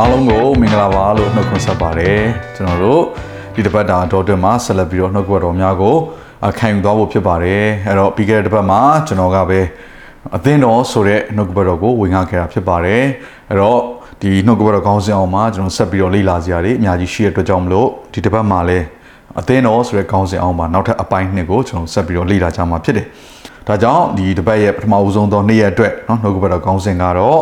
အားလုံးကိုမင်္ဂလာပါလို့နှုတ်ခွန်းဆက်ပါတယ်ကျွန်တော်တို့ဒီတစ်ပတ်တာတော်တွင်မှာဆက်လက်ပြီးတော့နှုတ်ကပတ်တော်များကိုခံယူသွားဖို့ဖြစ်ပါတယ်အဲ့တော့ပြီးခဲ့တဲ့တစ်ပတ်မှာကျွန်တော်ကပဲအသင်းတော်ဆိုတဲ့နှုတ်ကပတ်တော်ကိုဝင်ငှခဲ့တာဖြစ်ပါတယ်အဲ့တော့ဒီနှုတ်ကပတ်တော်ကောင်းစင်အောင်မှာကျွန်တော်ဆက်ပြီးတော့လေ့လာစရာတွေအများကြီးရှိတဲ့အတွက်ကြောင့်မလို့ဒီတစ်ပတ်မှာလည်းအသင်းတော်ဆိုတဲ့ကောင်းစင်အောင်မှာနောက်ထပ်အပိုင်းနှစ်ကိုကျွန်တော်ဆက်ပြီးတော့လေ့လာကြမှာဖြစ်တယ်ဒါကြောင့်ဒီတစ်ပတ်ရဲ့ပထမဦးဆုံးသောနေ့ရက်အတွက်เนาะနှုတ်ကပတ်တော်ကောင်းစင်ကတော့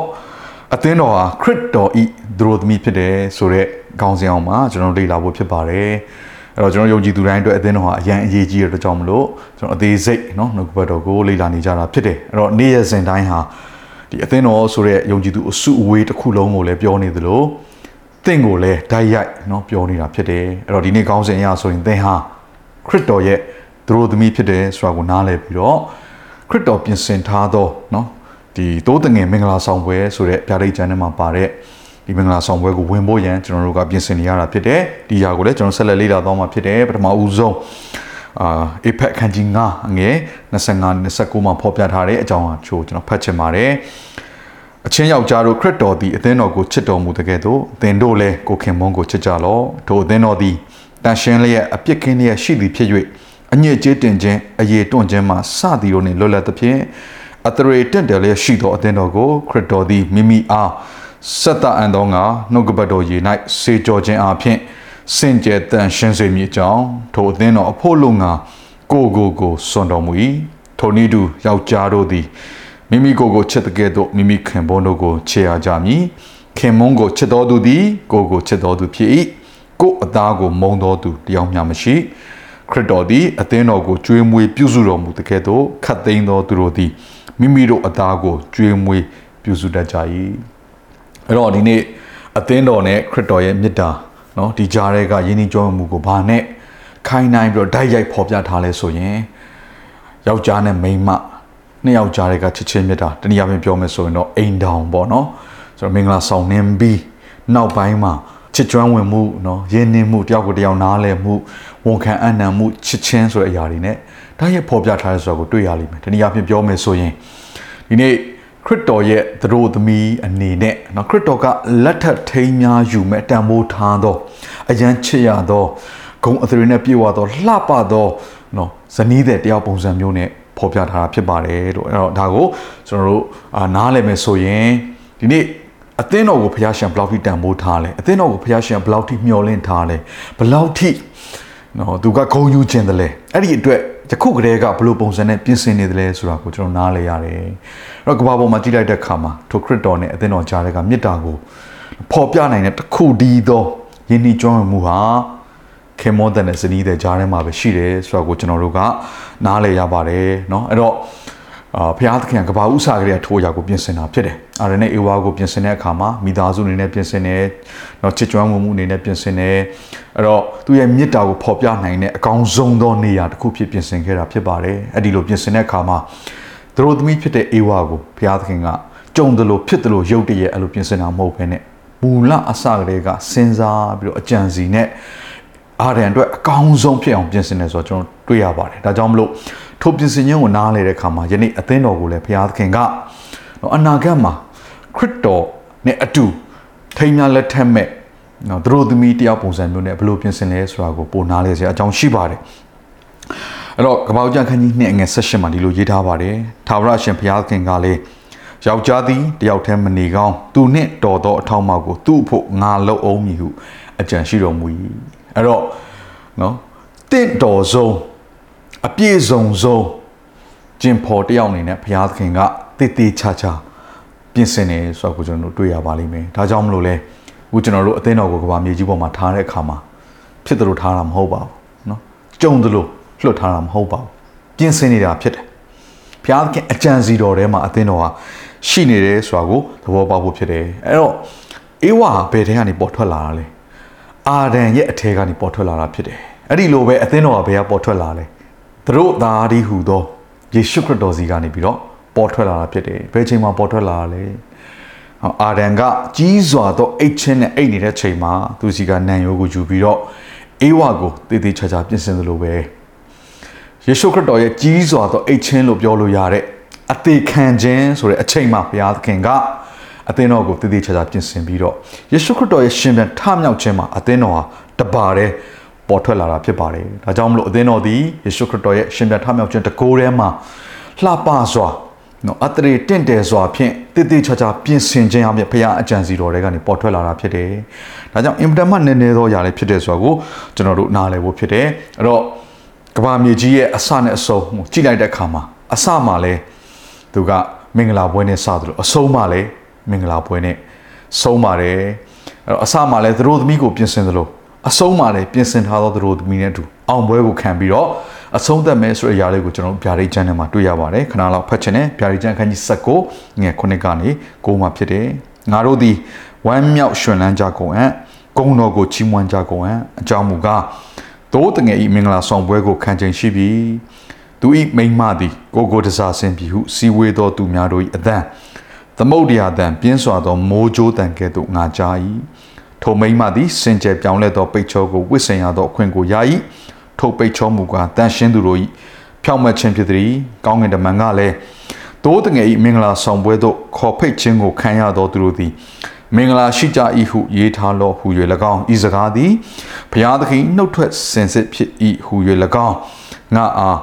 အသင်းတော်ဟာခရစ်တော်ဤသူတို့သမီးဖြစ်တယ်ဆိုတော့ခေါင်းစဉ်အောင်မှာကျွန်တော်လေ့လာဖို့ဖြစ်ပါတယ်အဲ့တော့ကျွန်တော်ယုံကြည်သူတိုင်းအတွက်အသင်းတော်ဟာအရန်အရေးကြီးတဲ့အတွက်ကြောင့်မလို့ကျွန်တော်အသေးစိတ်เนาะနှုတ်ကပတ်တော်ကိုလေ့လာနေကြတာဖြစ်တယ်အဲ့တော့နေ့ရက်စဉ်တိုင်းဟာဒီအသင်းတော်ဆိုတဲ့ယုံကြည်သူအစုအဝေးတစ်ခုလုံးကိုလည်းပြောနေသလိုသင်ကိုလည်းဓာတ်ရိုက်เนาะပြောနေတာဖြစ်တယ်အဲ့တော့ဒီနေ့ခေါင်းစဉ်အရဆိုရင်သင်ဟာခရစ်တော်ရဲ့သူတို့သမီးဖြစ်တယ်ဆိုတာကိုနားလည်ပြီးတော့ခရစ်တော်ပြင်ဆင်ထားသောเนาะ ဒီတိုးတငယ်မင်္ဂလာဆောင်ပွဲဆိုတဲ့ဗျာဒိတ်ကျမ်းထဲမှာပါတဲ့ဒီမင်္ဂလာဆောင်ပွဲကိုဝင်ဖို့ရန်ကျွန်တော်တို့ကပြင်ဆင်နေရတာဖြစ်တယ်ဒီຢာကိုလည်းကျွန်တော်ဆက်လက်လေ့လာသွားမှာဖြစ်တယ်ပထမဦးဆုံးအာအေဖက်ခန်းကြီး9အငယ်25 29မှာဖော်ပြထားတဲ့အကြောင်းအချို့ကျွန်တော်ဖတ်ချင်ပါတယ်အချင်းယောက်ျားတို့ခရစ်တော်သည်အသင်းတော်ကိုချစ်တော်မူတဲ့ကဲ့သို့သင်တို့လည်းကိုခင်မွန်းကိုချစ်ကြလော့ထိုအသင်းတော်သည်တန်ရှင်းလျက်အပြစ်ကင်းလျက်ရှိသည်ဖြစ်၍အညစ်အကြေးတင်ခြင်းအယေတွန့်ခြင်းမှစသည်တို့နှင့်လွတ်လပ်သဖြင့် အတရေတင့်တယ်လျက်ရှိသောအသင်းတော်ကိုခရစ်တော်သည်မိမိအားဆက်တအံသောငါနှုတ်ကပတ်တော်ရေ၌စေကြောခြင်းအပြင်စင်ကြယ်တန်ရှင်းစေမည်အကြောင်းထိုအသင်းတော်အဖို့လုံငါကိုကိုကိုစွန်တော်မူ၏ထိုနည်းတူယောက်ျားတို့သည်မိမိကိုယ်ကိုချစ်တဲ့ကဲ့သို့မိမိခင်ပွန်းတို့ကိုချေရကြမည်ခင်မုန်းကိုချစ်တော်သူသည်ကိုကိုချစ်တော်သူဖြစ်၏ကိုအသားကိုမုန်းတော်သူတယောက်မျှမရှိခရစ်တော်သည်အသင်းတော်ကိုကြွေးမွေးပြုစုတော်မူတဲ့ကဲ့သို့ခတ်သိမ်းတော်သူတို့သည် မိမိတို့အသားကိုကြွေးမွေးပြုစုတတ်ကြ၏အဲ့တော့ဒီနေ့အသင်းတော်နဲ့ခရစ်တော်ရဲ့မေတ္တာเนาะဒီကြားထဲကယဉ်ကျေးကြောမှုကိုဘာနဲ့ခိုင်းနိုင်ပြီးတော့ဓာတ်ရိုက်ဖော်ပြထားလဲဆိုရင်ယောက်ျားနဲ့မိန်းမနှစ်ယောက်ကြားတွေကချစ်ချင်းမေတ္တာတနည်းအားဖြင့်ပြောမယ်ဆိုရင်တော့အိမ်တောင်ပေါ့နော်ဆိုတော့မင်္ဂလာဆောင်နှင်းပြီးနောက်ပိုင်းမှာချစ်ကျွမ်းဝင်မှုเนาะရင်းနှီးမှုတယောက်ကိုတယောက်နားလည်မှုဝန်ခံအနံ့မှုချစ်ချင်းဆိုတဲ့အရာတွေ တိုက်ရိုက်ဖော်ပြထားတယ်ဆိုတာကိုတွေ့ရလိမ့်မယ်။ဒီနေ့အပြင်ပြောမယ်ဆိုရင်ဒီနေ့ခရစ်တော်ရဲ့သတို့သမီးအနေနဲ့နော်ခရစ်တော်ကလက်ထက်ထိန်များယူမဲ့တန်ဖိုးထားသောအယံချစ်ရသောဂုံအသရေနဲ့ပြည့်ဝသောလှပသောနော်ဇနီးတဲ့တယောက်ပုံစံမျိုးနဲ့ဖော်ပြထားတာဖြစ်ပါတယ်လို့အဲ့တော့ဒါကိုကျွန်တော်တို့နားလည်မယ်ဆိုရင်ဒီနေ့အသင်းတော်ကိုဘုရားရှင်ဘယ်လောက်ထိတန်ဖိုးထားလဲအသင်းတော်ကိုဘုရားရှင်ဘယ်လောက်ထိမျှော်လင့်ထားလဲဘယ်လောက်ထိနော်သူကဂုံယူခြင်းတလဲအဲ့ဒီအတွက် ယခုကတည်းကဘလို့ပုံစံနဲ့ပြင်ဆင်နေတယ်လဲဆိုတာကိုကျွန်တော်နားလည်ရတယ်အဲ့တော့ကဘာပေါ်မှာကြည့်လိုက်တဲ့အခါမှာထိုခရစ်တော်နဲ့အသင်းတော်ကြားတဲ့ကမေတ္တာကိုပေါ်ပြနိုင်တဲ့တစ်ခုတည်းသောယဉ်ဤကျွမ်းမှုဟာခေမောတဲ့နဲ့ဇနီးတဲ့ကြားထဲမှာပဲရှိတယ်ဆိုတာကိုကျွန်တော်တို့ကနားလည်ရပါတယ်เนาะအဲ့တော့ အာဘုရားသခင်ကဘာဥစားကလေးထိုးအရာကိုပြင်ဆင်တာဖြစ်တယ်။အာရနဲ့အေဝါကိုပြင်ဆင်တဲ့အခါမှာမိသားစုအနေနဲ့ပြင်ဆင်တယ်။နော်ချစ်ကြွမ်းမှုမှုအနေနဲ့ပြင်ဆင်တယ်။အဲ့တော့သူရဲ့မေတ္တာကိုဖော်ပြနိုင်တဲ့အကောင်းဆုံးသောနေရာတစ်ခုဖြစ်ပြင်ဆင်ခဲ့တာဖြစ်ပါတယ်။အဲ့ဒီလိုပြင်ဆင်တဲ့အခါမှာသူတို့သမီးဖြစ်တဲ့အေဝါကိုဘုရားသခင်ကကြုံတယ်လို့ဖြစ်တယ်လို့ရုပ်တရက်အဲ့လိုပြင်ဆင်တာမဟုတ်ဘဲနဲ့မူလအစကလေးကစဉ်းစားပြီးတော့အကြံစီနဲ့ အာရန်အတွက်အကောင်းဆုံးဖြစ်အောင်ပြင်ဆင်တယ်ဆိုတော့ကျွန်တော်တွေ့ရပါတယ်ဒါကြောင့်မလို့ထိုပြင်ဆင်ခြင်းကိုနားလေတဲ့အခါမှာယနေ့အသင်းတော်ကိုလည်းဘုရားသခင်ကနော်အနာဂတ်မှာခရစ်တော်နဲ့အတူထိမ်းများလက်ထက်မဲ့နော်သူတို့သမီးတယောက်ပုံစံမျိုးနဲ့ဘယ်လိုပြင်ဆင်လဲဆိုတာကိုပိုနားလေစရာအကြောင်းရှိပါတယ်အဲ့တော့ကပောက်ကြခန်းကြီးနှစ်အငယ်16မှာဒီလိုရေးထားပါတယ်သာဝရရှင်ဘုရားသခင်ကလည်းယောက်ျားသည်တယောက်တည်းမနေကောင်းသူနှင့်တော်သောအထောက်အမကိုသူ့အဖို့ငါလုံအောင်မည်ဟုအကြံရှိတော်မူ၏ အဲ့တော့နော်တင့်တော်ဆုံးအပြည့်စုံဆုံးကျင်ဖော်တယောက်အနေနဲ့ဘုရားသခင်ကတည်တည်ချာချာပြင်ဆင်နေဆိုတော့ကျွန်တော်တို့တွေ့ရပါလိမ့်မယ်ဒါကြောင့်မလို့လဲအခုကျွန်တော်တို့အသင်းတော်ကိုကဘာမြေကြီးပေါ်မှာထားတဲ့အခါမှာဖြစ်သလိုထားတာမဟုတ်ပါဘူးเนาะကြုံသလိုလွတ်ထားတာမဟုတ်ပါဘူးပြင်ဆင်နေတာဖြစ်တယ်ဘုရားသခင်အကြံစီတော်ထဲမှာအသင်းတော်ဟာရှိနေတယ်ဆိုတာကိုသဘောပေါက်ဖို့ဖြစ်တယ်အဲ့တော့ အေဝါဘယ်ထဲကနေပေါ်ထွက်လာတာလဲ အာဒံရဲ့အထဲကနေပေါ်ထွက်လာတာဖြစ်တယ်အဲ့ဒီလိုပဲအသင်းတော်ကဘယ်ကပေါ်ထွက်လာလဲသူတို့သားဒီဟူသောယေရှုခရစ်တော်စီကနေပြီးတော့ပေါ်ထွက်လာတာဖြစ်တယ်ဘယ်ချိန်မှာပေါ်ထွက်လာတာလဲအာဒံကကြီးစွာသောအိတ်ချင်းနဲ့အိတ်နေတဲ့ချိန်မှာသူစီကနံရိုးကိုယူပြီးတော့အေဝါကိုတည်တည်ချာချာပြင်ဆင်သလိုပဲယေရှုခရစ်တော်ရဲ့ကြီးစွာသောအိတ်ချင်းလို့ပြောလို့ရတဲ့အသေးခံခြင်းဆိုတဲ့အချိန်မှာဘုရားသခင်က အသင်းတော်ကိုတည်တည်ချာချာပြင်ဆင်ပြီးတော့ယေရှုခရစ်တော်ရဲ့ရှင်ပြန်ထမြောက်ခြင်းမှာအသင်းတော်ဟာတပါတဲ့ပေါ်ထွက်လာတာဖြစ်ပါတယ်။ဒါကြောင့်မလို့အသင်းတော်သည်ယေရှုခရစ်တော်ရဲ့ရှင်ပြန်ထမြောက်ခြင်းတကိုယ်ထဲမှာလှပစွာနော်အတရေတင့်တယ်စွာဖြင့်တည်တည်ချာချာပြင်ဆင်ခြင်းအပြင်ဘုရားအကြံစီတော်တွေကနေပေါ်ထွက်လာတာဖြစ်တယ်။ဒါကြောင့်အင်တာမတ်နည်းနည်းသောຢာလေးဖြစ်တဲ့ဆိုတာကိုကျွန်တော်တို့နားလည်ဖို့ဖြစ်တယ်။အဲ့တော့ကဘာမြေကြီးရဲ့အစနဲ့အဆုံးကြည့်လိုက်တဲ့အခါမှာအစမှာလဲသူကမင်္ဂလာပွဲနဲ့စသလိုအဆုံးမှာလဲ မင်္ဂလာပွဲနဲ့ဆုံးပါတယ်အဲ့တော့အစမှာလဲသူတို့သမီးကိုပြင်ဆင်သလိုအဆုံးမှာလဲပြင်ဆင်ထားသောသူတို့သမီးနဲ့အတူအောင်ပွဲကိုခံပြီးတော့အဆုံးသက်မဲဆိုတဲ့အရာလေးကိုကျွန်တော်ဗျာဒိတ်ကျမ်းထဲမှာတွေ့ရပါတယ်ခဏလောက်ဖတ်ချင်တယ်ဗျာဒိတ်ကျမ်းခန်းကြီး19ငယ်9ကနေ9မှာဖြစ်တယ်ငါတို့သည်ဝမ်းမြောက်ရွှင်လန်းကြကုန်အံ့ဂုံတော်ကိုချီးမွမ်းကြကုန်အံ့အကြောင်းမူကားသိုးတငယ်ဤမင်္ဂလာဆောင်ပွဲကိုခံချိန်ရှိပြီသူဤမိမ့်မသည်ကိုကိုတစားဆင်ပြီဟုစီဝေသောသူများတို့၏အသံ သမုတ်တရားတန်ပြင်းစွာသောမိုးကြိုးတန်ကဲ့သို့ငါကြား၏ထိုမိမ့်မသည်စင်ကြယ်ပြောင်းလဲသောပိတ်ချောကိုဝစ်ဆင်ရသောအခွင့်ကိုရ၏ထိုပိတ်ချောမူကားတန်ရှင်းသူတို့၏ဖြောင့်မတ်ခြင်းဖြစ်သည်ကောင်းကင်တမန်ကလည်းတိုးတငယ်၏မင်္ဂလာဆောင်ပွဲသို့ခေါ်ဖိတ်ခြင်းကိုခံရသောသူတို့သည်မင်္ဂလာရှိကြ၏ဟုရေးထားလောဟူ၍၎င်းဤစကားသည်ဘုရားသခင်နှုတ်ထွက်စင်စစ်ဖြစ်၏ဟူ၍၎င်းငါအား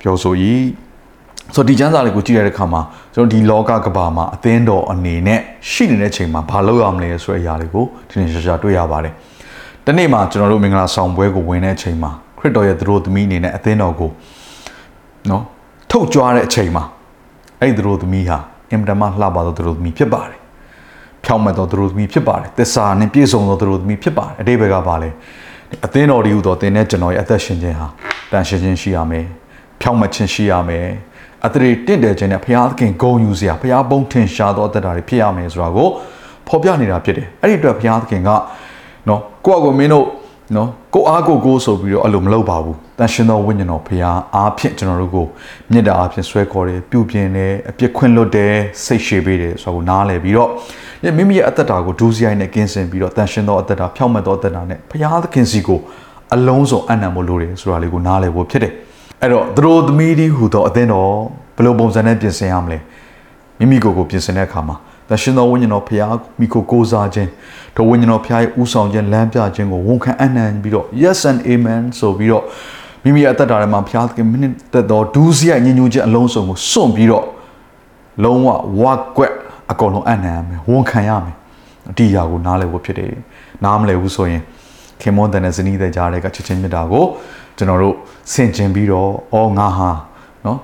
ပြောဆို၏ ဆိုဒီကျမ်းစာလေးကိုကြည့်ရတဲ့အခါမှာကျွန်တော်ဒီလောကကဘာမှာအသင်းတော်အနေနဲ့ရှိနေတဲ့ချိန်မှာဘာလုပ်ရမလဲဆိုတဲ့အရာလေးကိုဒီနေ့ရှာရှာတွေ့ရပါတယ်။ဒီနေ့မှာကျွန်တော်တို့မင်္ဂလာဆောင်ပွဲကိုဝင်တဲ့အချိန်မှာခရစ်တော်ရဲ့သူတို့သမီးအနေနဲ့အသင်းတော်ကိုနော်ထုတ်ကြွားတဲ့အချိန်မှာအဲ့ဒီသူတို့သမီးဟာအင်မတန်မှလှပသောသူတို့သမီးဖြစ်ပါတယ်။ဖြောင့်မတ်သောသူတို့သမီးဖြစ်ပါတယ်။သစ္စာနဲ့ပြည့်စုံသောသူတို့သမီးဖြစ်ပါတယ်။အတိဘက်ကပါလေအသင်းတော်ဒီဟူသောသင်နဲ့ကျွန်တော်ရဲ့အသက်ရှင်ခြင်းဟာတန်ရှင်ခြင်းရှိရမယ်။ဖြောင့်မတ်ခြင်းရှိရမယ်။ အတရေတင့်တယ်ခြင်းနဲ့ဘုရားသခင်ဂုဏ်ယူစရာဘုရားဘုံထင်ရှားသောအသက်တာတွေဖြစ်ရမယ်ဆိုတာကိုဖော်ပြနေတာဖြစ်တယ်အဲ့ဒီအတွက်ဘုရားသခင်ကနော်ကိုယ့်အကိုမင်းတို့နော်ကိုအားကိုကိုဆိုပြီးတော့အဲ့လိုမလုပ်ပါဘူးတန်ရှင်သောဝိညာဉ်တော်ဘုရားအားဖြင့်ကျွန်တော်တို့ကိုမြစ်တာအားဖြင့်ဆွဲခေါ်တယ်ပြုပြင်တယ်အပြစ်ခွင့်လွတ်တယ်စိတ်ရှည်ပေးတယ်ဆိုတော့နားလည်ပြီးတော့မိမိရဲ့အသက်တာကိုဒူးစရိုက်နဲ့ကင်းစင်ပြီးတော့တန်ရှင်သောအသက်တာဖြောင့်မတ်သောအသက်တာနဲ့ဘုရားသခင်စီကိုအလုံးစုံအနံ့ဖို့လိုတယ်ဆိုတာလေးကိုနားလည်ဖို့ဖြစ်တယ် အဲ့တော့သူတို့သမီးဒီဟူသောအသင်းတော်ဘယ်လိုပုံစံနဲ့ပြင်ဆင်ရမလဲမိမိကိုယ်ကိုပြင်ဆင်တဲ့အခါမှာသရှင်တော်ဝိညာဉ်တော်ဖရားမိကိုကိုးစားခြင်းတို့ဝိညာဉ်တော်ဖရားရဲ့ဥဆောင်ခြင်းလမ်းပြခြင်းကိုဝန်ခံအနံ့ပြီးတော့ yes and amen ဆိုပြီးတော့မိမိရဲ့အသက်တာထဲမှာဖရားသခင်မိနစ်သက်တော်ဒူးစရိုက်ညဉ့်ညူးခြင်းအလုံးစုံကိုစွန့်ပြီးတော့လုံးဝဝါကွက်အကုန်လုံးအနံ့မယ်ဝန်ခံရမယ်ဒီຢာကိုနားလည်ဖို့ဖြစ်တယ်နားမလည်ဘူးဆိုရင် ခင်မွန်တန်တဲ့ဇနီးတဲ့ကြားတွေကချစ်ချင်းမြတ်တာကိုကျွန်တော်တို့ဆင်ကျင်ပြီးတော့အော်ငါဟာနော်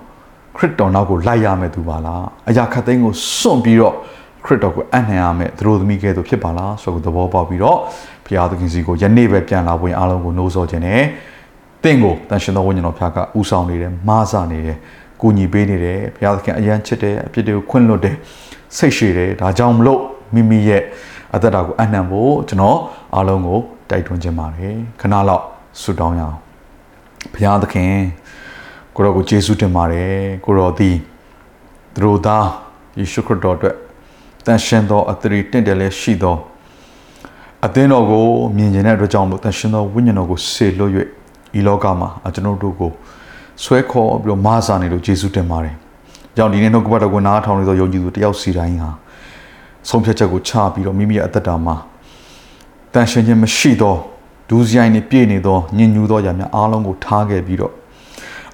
ခရစ်တော်နောက်ကိုလိုက်ရမယ်သူပါလားအရာခတ်သိမ်းကိုစွန့်ပြီးတော့ခရစ်တော်ကိုအနှံရမယ်သူတို့သမီးကဲသို့ဖြစ်ပါလားဆိုတော့သဘောပေါက်ပြီးတော့ဘုရားသခင်စီကိုယနေ့ပဲပြန်လာဖို့အားလုံးကိုနှိုးဆော်ခြင်းနဲ့တင့်ကိုတန်ရှင်သောဝိညာဉ်တော်ဖျားကဥဆောင်နေတယ်မားစနေတယ်ကူညီပေးနေတယ်ဘုရားသခင်အယံချစ်တယ်အပြစ်တွေကိုခွင့်လွတ်တယ်စိတ်ရှည်တယ်ဒါကြောင့်မလို့မိမိရဲ့အသက်တာကိုအနှံဖို့ကျွန်တော်အားလုံးကို တိုက်တွန်းခြင်းပါတယ်ခဏလောက်ဆုတောင်းရအောင်ဘုရားသခင်ကိုရောကိုယေရှုတင်ပါတယ်ကိုရောသည်သူတို့သားယေရှုခရစ်တော်အတွက်တန်ရှင်သောအသရေတင့်တယ်လည်းရှိသောအသင်းတော်ကိုမြင်ကျင်တဲ့အတွက်ကြောင့်မို့တန်ရှင်သောဝိညာဉ်တော်ကိုဆေလွတ်၍ဤလောကမှာကျွန်တော်တို့ကိုဆွဲခေါ်ပြီးတော့မာစာနေလို့ယေရှုတင်ပါတယ်။ကြောင့်ဒီနေ့နှုတ်ကပတ်တော်ကိုနားထောင်နေသောယုံကြည်သူတယောက်စီတိုင်းဟာဆုံးဖြတ်ချက်ကိုချပြီးတော့မိမိရဲ့အသက်တာမှာ တန်ရှင်ခြင်းမရှိသောဒူးစရိုင်းနဲ့ပြည့်နေသောညဉ့်ညူသောຢာများအားလုံးကိုထားခဲ့ပြီးတော့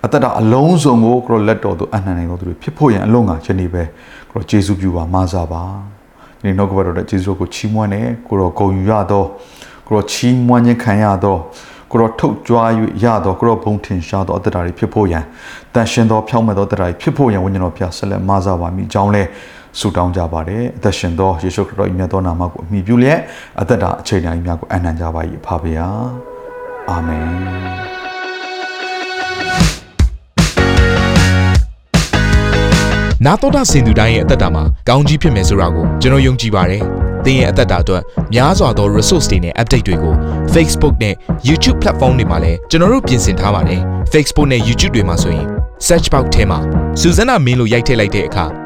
အသက်တာအလုံးစုံကိုကိုလက်တော်သို့အနှံနိုင်သောသူတွေဖြစ်ဖို့ရန်အလုံးငါခြင်းနေပဲကိုယေရှုပြုပါမဆာပါဒီနေ့နှုတ်ကပတ်တော်တဲ့ယေရှုကိုချီးမွမ်းတယ်ကိုရောဂုဏ်ယူရသောကိုရောချီးမွမ်းခြင်းခံရသောကိုရောထုတ်ကြွား၍ရသောကိုရောဘုံထင်ရှားသောအသက်တာတွေဖြစ်ဖို့ရန်တန်ရှင်သောဖြောင့်မတ်သောအသက်တာတွေဖြစ်ဖို့ရန်ဝိညာဉ်တော်ဖျားဆက်လက်မဆာပါမိအကြောင်းလဲ ဆုတောင်းကြပါတယ်အသက်ရှင်သောယေရှုခရစ်တော်၏မြတ်သောနာမကိုအမိပြုလျက်အသက်တာအခြေအနေများကိုအနံ့ကြပါ၏အဖဖေယာအာမင်နာတော်တာစင်သူတိုင်းရဲ့အသက်တာမှာကောင်းကြီးဖြစ်မယ်ဆိုတာကိုကျွန်တော်ယုံကြည်ပါတယ်သင်ရဲ့အသက်တာအတွက်များစွာသော resource တွေနဲ့ update တွေကို Facebook နဲ့ YouTube platform တွေမှာလည်းကျွန်တော်တို့ပြင်ဆင်ထားပါတယ် Facebook နဲ့ YouTube တွေမှာဆိုရင် search box ထဲမှာစူဇနာမင်းလို့ရိုက်ထည့်လိုက်တဲ့အခါ